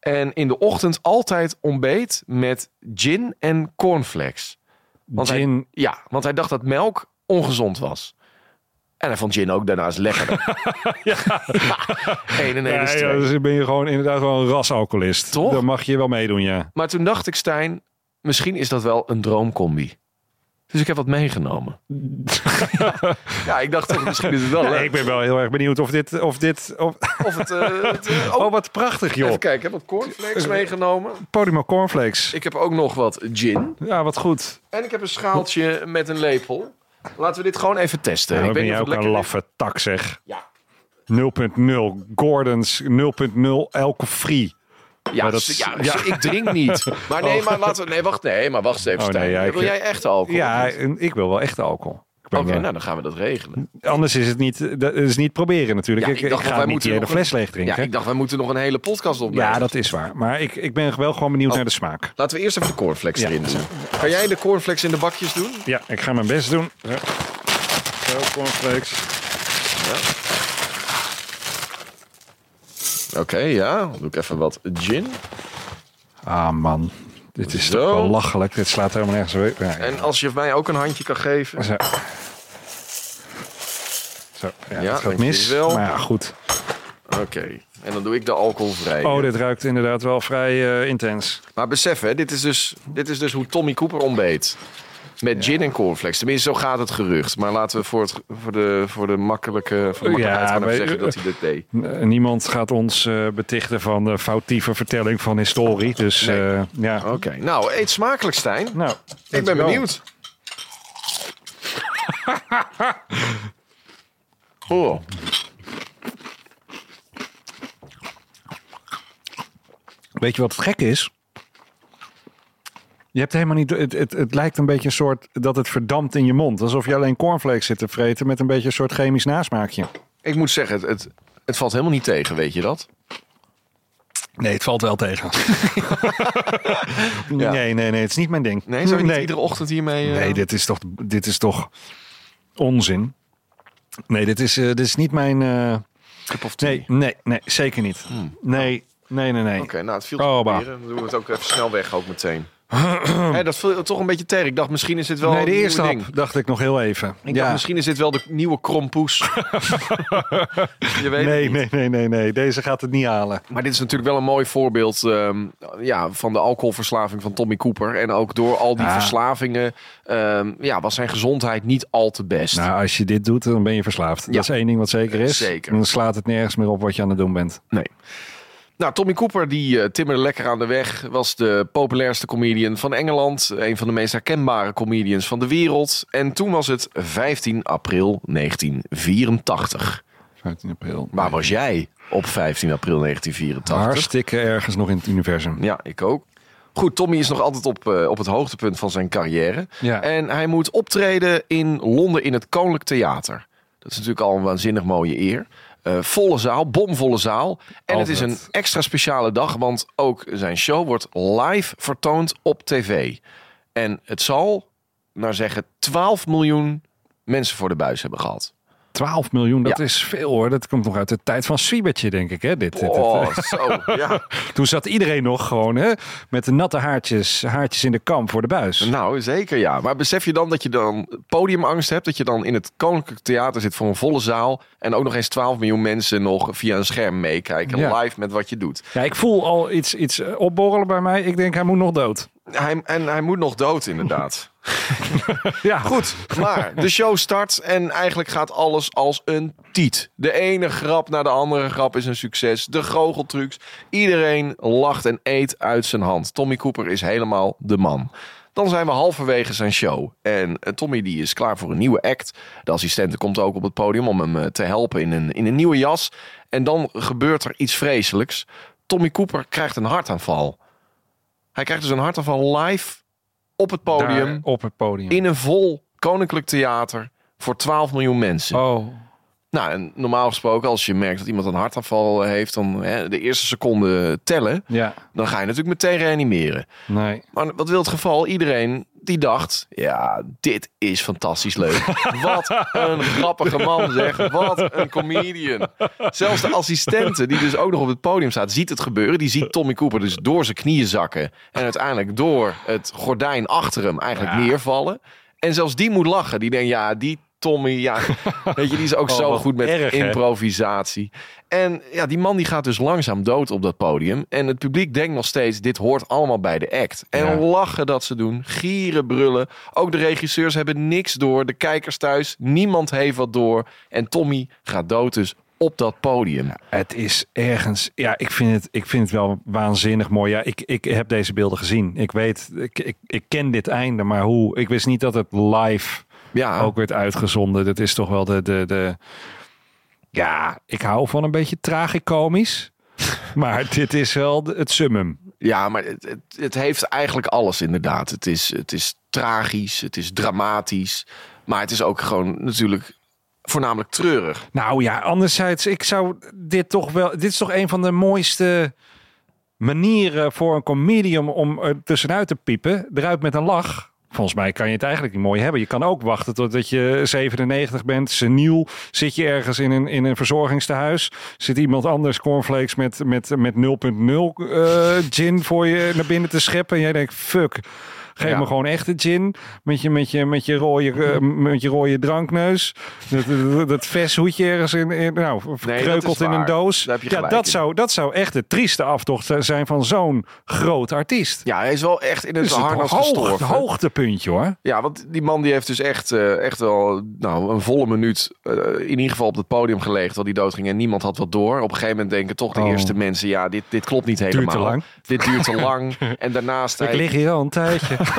En in de ochtend altijd ontbeet met gin en cornflakes. Want hij- Gin, Ja, want hij dacht dat melk ongezond was. En hij vond gin ook daarnaast lekkerder. ja. Eén en Ja, twee. dus ben je gewoon inderdaad wel een rasalcoholist. Toch? Dan mag je wel meedoen, ja. Maar toen dacht ik, Stijn, misschien is dat wel een droomcombi. Dus ik heb wat meegenomen. ja, ik dacht toch, misschien is het wel Ja, leuk. ik ben wel heel erg benieuwd of dit... Of dit of, Of het... eh, het, eh, oh, oh, wat prachtig, joh. even kijken, ik heb wat cornflakes meegenomen. Podimo cornflakes. Ik heb ook nog wat gin. Ja, wat goed. En ik heb een schaaltje met een lepel. Laten we dit gewoon even testen. Nou, ik ben jij niet ook een laffe tak, zeg. Ja. 0.0. Gordons 0.0 alcohol-free. Ja, dat ja, ja. ik drink niet. Maar nee, maar laten we... Nee, wacht, nee, maar wacht eens even, Oh, nee, Stijn. ja, ik- Wil jij echt alcohol? Ja, Oké, ik wil wel echt alcohol. Wel- nou dan gaan we dat regelen. Anders is het niet, dat is niet proberen natuurlijk. Ja, ik, ik ik, dacht, ga wij niet moeten die hele nog een- fles leeg Ja, drinken. ik dacht, wij moeten nog een hele podcast opnemen. Ja, dat is waar. Maar ik, ik ben wel gewoon benieuwd Oh. naar de smaak. Laten we eerst even de cornflakes Ja. erin doen. Kan jij de cornflakes in de bakjes doen? Ja, ik ga mijn best doen. Zo, cornflakes. Oké, ja. Dan doe ik even wat gin. Ah man, dit is Zo. toch wel lachelijk. Dit slaat helemaal nergens op. Ja, En als je mij ook een handje kan geven. Zo. Zo, ja, Ja, dat gaat mis. wel. Maar ja, goed. Oké. En dan doe ik de alcoholvrij. Oh, dit ruikt inderdaad wel vrij eh, intens. Maar besef, hè, dit, is dus, dit is dus hoe Tommy Cooper ontbeet. Met gin en cornflakes. Tenminste, zo gaat het gerucht. Maar laten we voor, het, voor, de, voor de makkelijke voor de Ja, makkelijkheid gaan zeggen dat hij dit deed. N- Niemand gaat ons eh, betichten van de foutieve vertelling van historie. Dus Nee. eh, ja. Oké. Nou, eet smakelijk, Stijn. Nou, ik ben benieuwd. oh. Weet je wat het gek is? Je hebt helemaal niet. Het, het, het lijkt een beetje een soort dat het verdampt in je mond. Alsof je alleen cornflakes zit te vreten met een beetje een soort chemisch nasmaakje. Ik moet zeggen, het, het, het valt helemaal niet tegen, weet je dat? Nee, het valt wel tegen. Ja. Nee, nee, nee, het is niet mijn ding. Nee, zou je nee. iedere ochtend hiermee... eh, Nee, dit is toch, dit is toch onzin. Nee, dit is, eh, dit is niet mijn. eh, cup of tea? nee, nee, nee, zeker niet. Nee, nee, nee, nee. Oké, nou het viel Oh, te bah. proberen. Dan doen we het ook even snel weg, ook meteen. Dat viel toch een beetje tegen. Ik dacht, misschien is dit wel nee, de eerste hap ding. dacht ik nog heel even. Ik dacht, misschien is dit wel de nieuwe krompoes. Je weet het Nee, niet. nee, nee, nee, nee. Deze gaat het niet halen. Maar dit is natuurlijk wel een mooi voorbeeld ehm, ja, van de alcoholverslaving van Tommy Cooper. En ook door al die Ja. verslavingen ehm, ja, was zijn gezondheid niet al te best. Nou, als je dit doet, dan ben je verslaafd. Ja. Dat is één ding wat zeker is. Zeker. Dan slaat het nergens meer op wat je aan het doen bent. Nee. Nou, Tommy Cooper, die eh, timmerde lekker aan de weg. Was de populairste comedian van Engeland. Een van de meest herkenbare comedians van de wereld. En toen was het 15 april 1984. 15 april. Waar was jij op 15 april 1984? Hartstikke ergens nog in het universum. Ja, ik ook. Goed, Tommy is nog altijd op, eh, op het hoogtepunt van zijn carrière. Ja. En hij moet optreden in Londen in het Koninklijk Theater. Dat is natuurlijk al een waanzinnig mooie eer. Eh, volle zaal, bomvolle zaal. En het is een extra speciale dag, want ook zijn show wordt live vertoond op tv. En het zal, nou zeggen, 12 miljoen mensen voor de buis hebben gehad. 12 miljoen, dat Ja. is veel hoor. Dat komt nog uit de tijd van Swiebertje, denk ik. Hè? Dit, dit, dit. Oh, zo, ja. Toen zat iedereen nog gewoon hè, met de natte haartjes, haartjes in de kam voor de buis. Nou, zeker ja. Maar besef je dan dat je dan podiumangst hebt? Dat je dan in het Koninklijk Theater zit voor een volle zaal... en ook nog eens 12 miljoen mensen nog via een scherm meekijken... Ja. live met wat je doet. Ja, ik voel al iets, iets eh, opborrelen bij mij. Ik denk, hij moet nog dood. Hij, en hij moet nog dood, inderdaad. Ja, Goed, maar de show start en eigenlijk gaat alles als een tiet. De ene grap na de andere grap is een succes. De goocheltrucs. Iedereen lacht en eet uit zijn hand. Tommy Cooper is helemaal de man. Dan zijn we halverwege zijn show. En eh, Tommy die is klaar voor een nieuwe act. De assistente komt ook op het podium om hem eh, te helpen in een, in een nieuwe jas. En dan gebeurt er iets vreselijks. Tommy Cooper krijgt een hartaanval. Hij krijgt dus een hartaanval live op het podium daar op het podium. in een vol koninklijk theater voor 12 miljoen mensen. Oh, Nou, en normaal gesproken, als je merkt dat iemand een hartaanval heeft, dan hè, de eerste seconde tellen, ja. dan ga je natuurlijk meteen reanimeren. Nee. Maar wat wil het geval? Iedereen die dacht, ja, dit is fantastisch leuk. Wat een grappige man zeg. Wat een comedian. Zelfs de assistente, die dus ook nog op het podium staat, ziet het gebeuren. Die ziet Tommy Cooper dus door zijn knieën zakken. En uiteindelijk door het gordijn achter hem eigenlijk Ja. neervallen. En zelfs die moet lachen. Die denkt, ja, die Tommy, ja, weet je, die is ook Oh, zo goed met erg, hè? improvisatie. En ja, die man die gaat dus langzaam dood op dat podium. En het publiek denkt nog steeds, dit hoort allemaal bij de act. En Ja. lachen dat ze doen, gieren, brullen. Ook de regisseurs hebben niks door. De kijkers thuis, niemand heeft wat door. En Tommy gaat dood dus op dat podium. Het is ergens. Ja, ik vind het, ik vind het wel waanzinnig mooi. Ja, ik, ik heb deze beelden gezien. Ik weet, ik, ik, ik ken dit einde, maar hoe? Ik wist niet dat het live Ja, ook werd uitgezonden. Dat is toch wel de, de, de. Ja, ik hou van een beetje tragicomisch. maar dit is wel het summum. ja maar het, het, het heeft eigenlijk alles inderdaad. Het is, het is tragisch, het is dramatisch. Maar het is ook gewoon natuurlijk voornamelijk treurig. Nou ja, anderzijds, ik zou dit toch wel. Dit is toch een van de mooiste manieren voor een comedian om er tussenuit te piepen. Eruit met een lach. Volgens mij kan je het eigenlijk niet mooi hebben. Je kan ook wachten totdat je 97 bent, seniel. Zit je ergens in een, in een verzorgingstehuis. Zit iemand anders cornflakes met, met, met 0.0 eh, gin voor je naar binnen te scheppen. En jij denkt, fuck. Geef Ja. me gewoon echte gin. Met je, met je, met je, rode, eh, met je rode drankneus. Dat, dat, dat veshoedje ergens in, in nou, verkreukeld in een doos. Daar heb je ja, dat in. zou, dat zou echt de trieste aftocht zijn van zo'n groot artiest. Ja, hij is wel echt in het Dus harnas hoog, gestorven. hoogtepuntje hoor. Ja, want die man die heeft dus echt, eh, echt wel nou, een volle minuut eh, in ieder geval op het podium gelegen terwijl hij doodging en niemand had wat door. Op een gegeven moment denken toch de Oh. eerste mensen, ja, dit, dit klopt niet helemaal. te lang. Dit duurt te lang. En daarnaast... Ik hij- lig hier al een tijdje.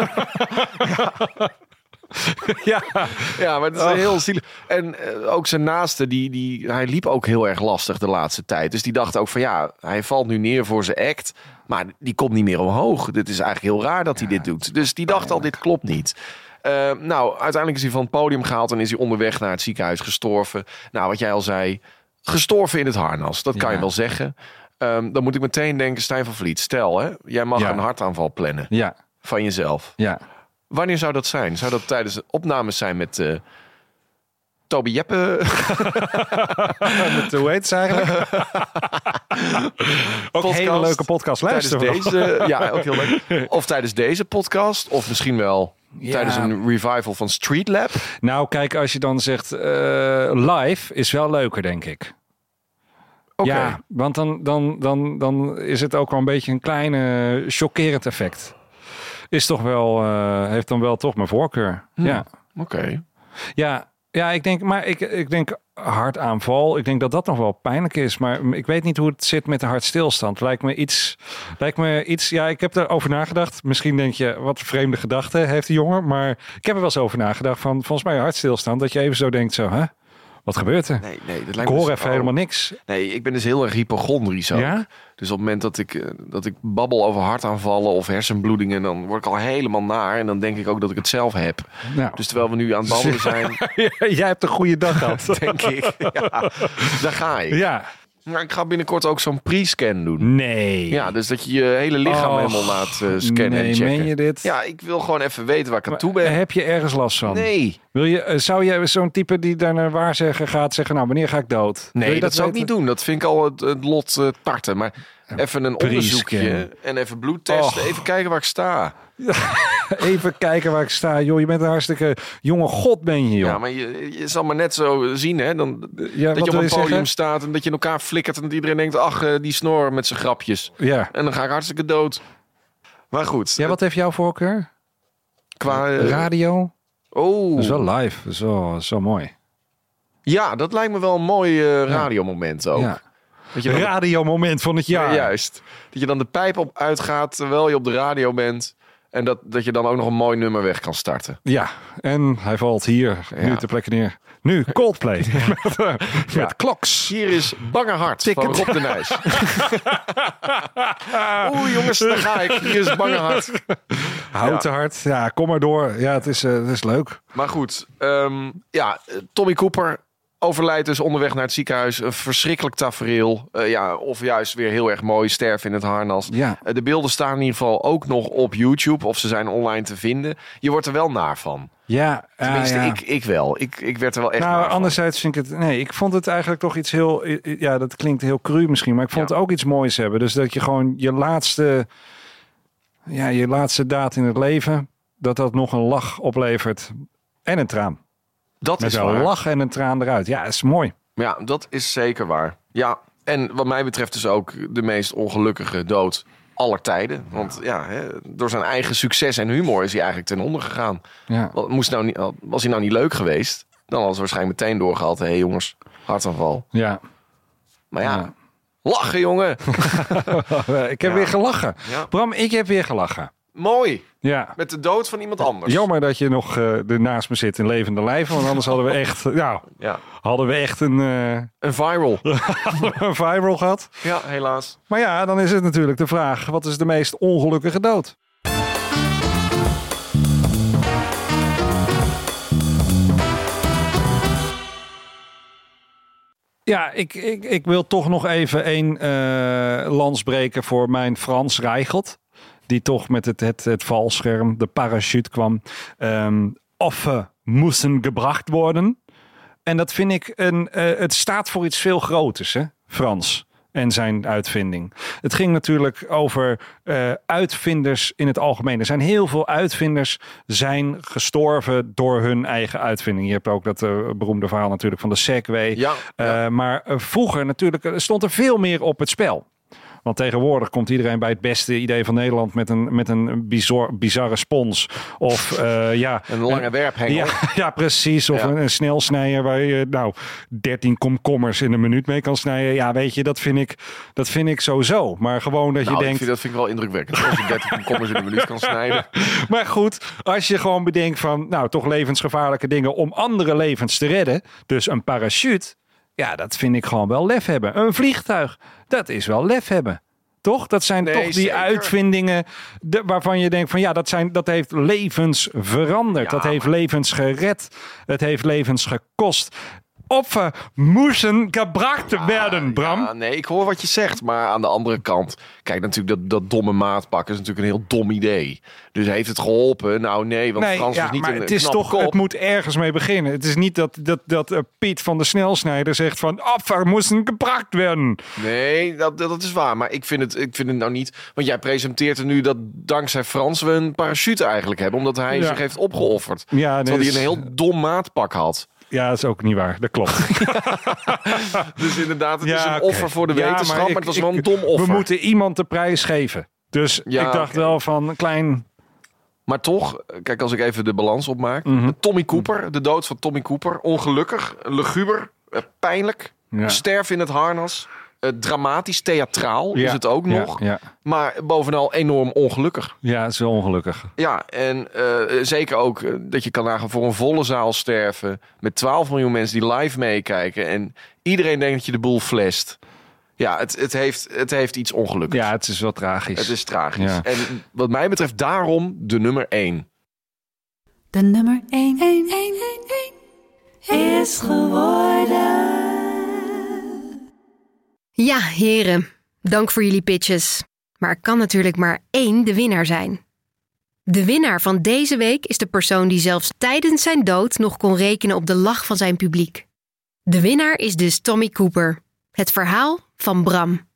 ja. Ja, maar het is heel zielig. En eh, ook zijn naaste, die, die, hij liep ook heel erg lastig de laatste tijd. Dus die dacht ook van ja, hij valt nu neer voor zijn act. Maar die komt niet meer omhoog. Dit is eigenlijk heel raar dat hij dit doet. Dus die dacht al, dit klopt niet. Eh, nou, uiteindelijk is hij van het podium gehaald en is hij onderweg naar het ziekenhuis gestorven. Nou, wat jij al zei, gestorven in het harnas. Dat kan Ja. je wel zeggen. Ehm, dan moet ik meteen denken, Stijn van Vliet, stel hè, jij mag Ja. een hartaanval plannen Ja, van jezelf. ja. Wanneer zou dat zijn? Zou dat tijdens de opnames zijn met eh Toby Jeppe? Met, hoe heet ze eigenlijk? ook een hele leuke podcast. tijdens Luister deze? Ja, ook heel leuk. Of tijdens deze podcast? Of misschien wel Ja. tijdens een revival van Street Lab? Nou, kijk, als je dan zegt eh, live is wel leuker, denk ik. Oké. Ja, want dan, dan, dan, dan is het ook wel een beetje een kleine chockerend effect. Is toch wel, eh, heeft dan wel toch mijn voorkeur. Ja. Oké. Ja, ja, ik denk, maar ik, ik denk hartaanval. Ik denk dat dat nog wel pijnlijk is. Maar ik weet niet hoe het zit met de hartstilstand. Lijkt me iets, lijkt me iets. Ja, ik heb erover nagedacht. Misschien denk je, wat vreemde gedachte heeft die jongen. Maar ik heb er wel eens over nagedacht. Van volgens mij hartstilstand. Dat je even zo denkt, zo, hè? Wat gebeurt er? Nee, nee, dat ik lijkt me hoor dus- even oh. helemaal niks. Nee, ik ben dus heel erg hypochondrisch ook. Ja? Dus op het moment dat ik, eh, dat ik babbel over hartaanvallen of hersenbloedingen... dan word ik al helemaal naar. En dan denk ik ook dat ik het zelf heb. Nou, Dus terwijl we nu aan het babbelen zijn, jij hebt een goede dag gehad. denk ik... Ja, daar ga ik. ja. Maar ik ga binnenkort ook zo'n pre-scan doen. Nee. Ja, dus dat je je hele lichaam Och, helemaal laat eh, scannen nee, en checken. meen je dit? Ja, ik wil gewoon even weten waar ik aan toe ben. Heb je ergens last van? Nee, Wil je, eh, zou jij zo'n type die daar naar waarzeggen gaat zeggen, nou, wanneer ga ik dood? Wil nee je dat, zou ik weten? niet doen. Dat vind ik al het, het lot eh, tarten. Maar even een onderzoekje en even bloed testen. Och. Even kijken waar ik sta. Even kijken waar ik sta. Joh, je bent een hartstikke jonge god ben je, joh. Ja, maar je, je zal maar net zo zien, hè. Dan, Ja, dat je op een podium zeggen? staat en dat je in elkaar flikkert... en dat iedereen denkt, ach, eh, die snor met zijn grapjes. Ja. En dan ga ik hartstikke dood. Maar goed, Ja, wat heeft jouw voorkeur? qua... eh, Radio? oh, Dat is wel live. Wel, zo mooi. ja, dat lijkt me wel een mooi eh, radiomoment ook. Ja. Dat je Radiomoment van het jaar. Ja, juist. Dat je dan de pijp op uitgaat terwijl je op de radio bent. En dat, dat je dan ook nog een mooi nummer weg kan starten. Ja, en hij valt hier nu Ja. ter plekke neer. Nu Coldplay met, eh, met Kloks. Hier is Bange Hart van. Rob de Nijs. Oeh jongens, daar ga ik. Hier is Bange Hart. Houten hart. Ja, kom maar door. Ja, het is, eh, het is leuk. Maar goed, ehm, ja, Tommy Cooper overlijdt dus onderweg naar het ziekenhuis. Een verschrikkelijk tafereel. Eh, ja, of juist weer heel erg mooi, sterven in het harnas. Ja. Eh, de beelden staan in ieder geval ook nog op YouTube. Of ze zijn online te vinden. Je wordt er wel naar van. Ja, ah, Tenminste, ja. ik, ik wel. Ik, ik werd er wel echt naar Nou, van. anderzijds vind ik het... Nee, ik vond het eigenlijk toch iets heel... Ja, dat klinkt heel cru misschien. Maar ik vond Ja. het ook iets moois hebben. Dus dat je gewoon je laatste... Ja, je laatste daad in het leven... Dat dat nog een lach oplevert. En een traan. Dat Met is een lach en een traan eruit. Ja, is mooi. Ja, dat is zeker waar. Ja, en wat mij betreft dus ook de meest ongelukkige dood aller tijden. Want ja, hè, door zijn eigen succes en humor is hij eigenlijk ten onder gegaan. Ja. Moest nou niet, was hij nou niet leuk geweest, dan had ze waarschijnlijk meteen doorgehaald. Hé hey, jongens, hartaanval. Ja. Maar ja, Ja. lachen jongen. ik heb Ja. weer gelachen. Bram, ik heb weer gelachen. Mooi. Ja. Met de dood van iemand anders. Jammer dat je nog eh er naast me zit in levende lijven. Want anders hadden we echt, Ja, hadden we echt een, eh, een viral. een viral gehad. ja, helaas. Maar ja, dan is het natuurlijk de vraag: wat is de meest ongelukkige dood? Ja, ik, ik, ik wil toch nog even een eh lans breken voor mijn Frans Rijgelt. Die toch met het, het, het valscherm, de parachute kwam. Ehm Offer moesten gebracht worden. En dat vind ik een. eh, het staat voor iets veel groters, hè? Frans. En zijn uitvinding. Het ging natuurlijk over eh, uitvinders in het algemeen. Er zijn heel veel uitvinders zijn gestorven door hun eigen uitvinding. Je hebt ook dat eh, beroemde verhaal natuurlijk van de Segway. Ja, ja. Maar vroeger natuurlijk stond er veel meer op het spel. Want tegenwoordig komt iedereen bij het beste idee van Nederland met een, met een bizar, bizarre spons. Of eh, ja, Een lange werphengel. ja, ja, precies. Of Ja. een, een snelsnijder waar je nou 13 komkommers in een minuut mee kan snijden. Ja, weet je, dat vind ik, dat vind ik sowieso. Maar gewoon dat Nou, je ik denkt. dat vind ik wel indrukwekkend. Als je 30 komkommers in een minuut kan snijden. Maar goed, als je gewoon bedenkt van, nou, toch levensgevaarlijke dingen om andere levens te redden. Dus een parachute, ja, dat vind ik gewoon wel lef hebben. Een vliegtuig, dat is wel lef hebben. Toch? Dat zijn Nee, toch die zeker. uitvindingen de- waarvan je denkt van ja, dat, zijn, dat heeft levens veranderd. Ja, dat heeft maar- levens gered. Het heeft levens gekost. Opfer moesten gebracht werden, Bram. Ja, nee, ik hoor wat je zegt. Maar aan de andere kant, kijk, natuurlijk dat, dat domme maatpak is natuurlijk een heel dom idee. Dus heeft het geholpen? Nou nee, want Nee, Frans ja, is niet maar een het is toch, kop. het moet ergens mee beginnen. Het is niet dat, dat, dat eh, Piet van de Snelsnijder zegt van opfer moesten gebracht werden. Nee, dat, dat is waar. Maar ik vind, het, ik vind het nou niet... Want jij presenteert er nu dat dankzij Frans we een parachute eigenlijk hebben. Omdat hij zich heeft opgeofferd. Ja, Terwijl hij een heel dom maatpak had. Ja, dat is ook niet waar. Dat klopt. Dus inderdaad, het ja, is een offer voor de wetenschap. Maar, ik- het was wel een dom offer. We moeten iemand de prijs geven. Dus ik dacht wel van een klein... Maar toch, kijk, als ik even de balans opmaak. Mhm. Tommy Cooper, de dood van Tommy Cooper. Ongelukkig, luguber, eh, pijnlijk. Ja. Sterf in het harnas. Eh, dramatisch, theatraal is het ook nog. Ja, Maar bovenal enorm ongelukkig. ja, het is wel ongelukkig. Ja, en eh, zeker ook eh, dat je kan nagaan voor een volle zaal sterven. Met 12 miljoen mensen die live meekijken. En iedereen denkt dat je de boel flasht. Ja, het, het, heeft, het heeft iets ongelukkigs. Ja, het is wel tragisch. Het is tragisch. Ja. En wat mij betreft daarom de nummer 1. De nummer 1, 1, 1, 1, 1 is geworden. Ja, heren, dank voor jullie pitches. Maar er kan natuurlijk maar één de winnaar zijn. De winnaar van deze week is de persoon die zelfs tijdens zijn dood nog kon rekenen op de lach van zijn publiek. De winnaar is dus Tommy Cooper. Het verhaal van Bram.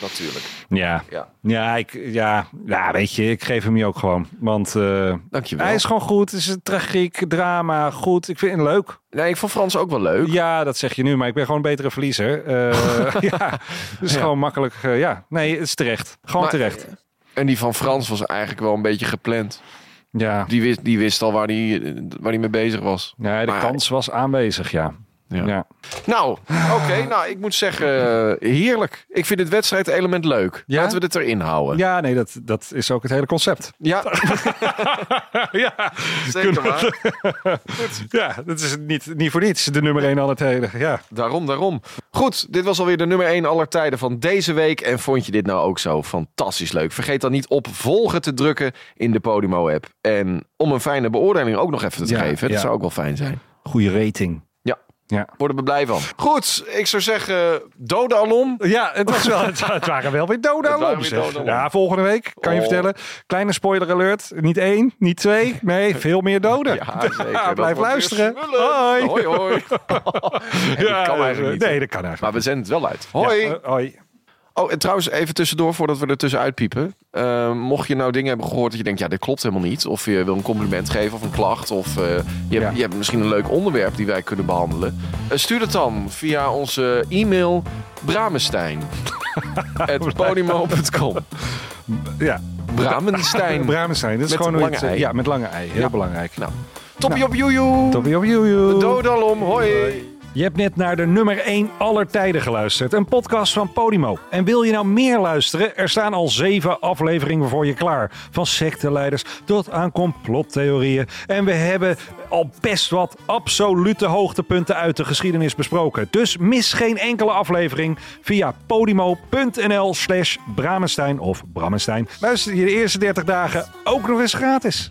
Natuurlijk. Ja, Ja. ja, ik, ja, ja, weet je, ik geef hem je ook gewoon. Want eh, Dankjewel. hij is gewoon goed. Het is een tragiek, drama, goed. Ik vind het leuk. Nee, ik vond Frans ook wel leuk. Ja, dat zeg je nu, maar ik ben gewoon een betere verliezer. Eh, ja, dus Ja. gewoon makkelijk. eh, ja, nee, het is terecht. Gewoon Maar, terecht. En die van Frans was eigenlijk wel een beetje gepland. Ja, Die wist, die wist al waar hij waar die mee bezig was. nee, de Maar- kans was aanwezig, ja. Ja. ja. Nou, oké. nou, ik moet zeggen, eh, heerlijk. Ik vind het wedstrijdelement leuk. Ja? Laten we dit erin houden. Ja, nee, dat, dat is ook het hele concept. Ja, ja, zeker waar. ja dat is niet, niet voor niets de nummer 1 alle tijden. Ja. Daarom, daarom. Goed, dit was alweer de nummer 1 aller tijden van deze week. En vond je dit nou ook zo fantastisch leuk? Vergeet dan niet op volgen te drukken in de Podimo-app. En om een fijne beoordeling ook nog even te Ja, geven. Dat ja. zou ook wel fijn zijn. Goede rating. Ja, worden we blij van. Goed, ik zou zeggen, dode alom. Ja, het, was wel, het, het waren wel weer dode alarms. Ja, volgende week kan je Oh. vertellen. Kleine spoiler alert. Niet één, niet twee. Nee, veel meer doden. Ja, zeker. Blijf luisteren. Hoi. Hoi, hoi. Ja, dat kan eigenlijk niet. Nee, dat kan eigenlijk Maar we zenden het wel uit. Hoi. Ja, eh, hoi. Oh, en trouwens, even tussendoor voordat we er tussenuit piepen. Eh, mocht je nou dingen hebben gehoord dat je denkt, ja, dit klopt helemaal niet. Of je wil een compliment geven of een klacht. Of eh, je, hebt, je hebt misschien een leuk onderwerp die wij kunnen behandelen. Eh, stuur het dan via onze e-mail bramenstein.podimo.com Ja, Bramenstein. Bramenstein. Dat is Met gewoon ei. Ja, met lange ei. Heel Ja. belangrijk. Nou, toppie op joejoe. Toppie op joejoe. Dodalom, hoi. Je hebt net naar de nummer 1 aller tijden geluisterd. Een podcast van Podimo. En wil je nou meer luisteren? Er staan al zeven afleveringen voor je klaar. Van secteleiders tot aan complottheorieën. En we hebben al best wat absolute hoogtepunten uit de geschiedenis besproken. Dus mis geen enkele aflevering via podimo.nl slash Bramenstein of Brammenstein. Luister je de eerste 30 dagen ook nog eens gratis.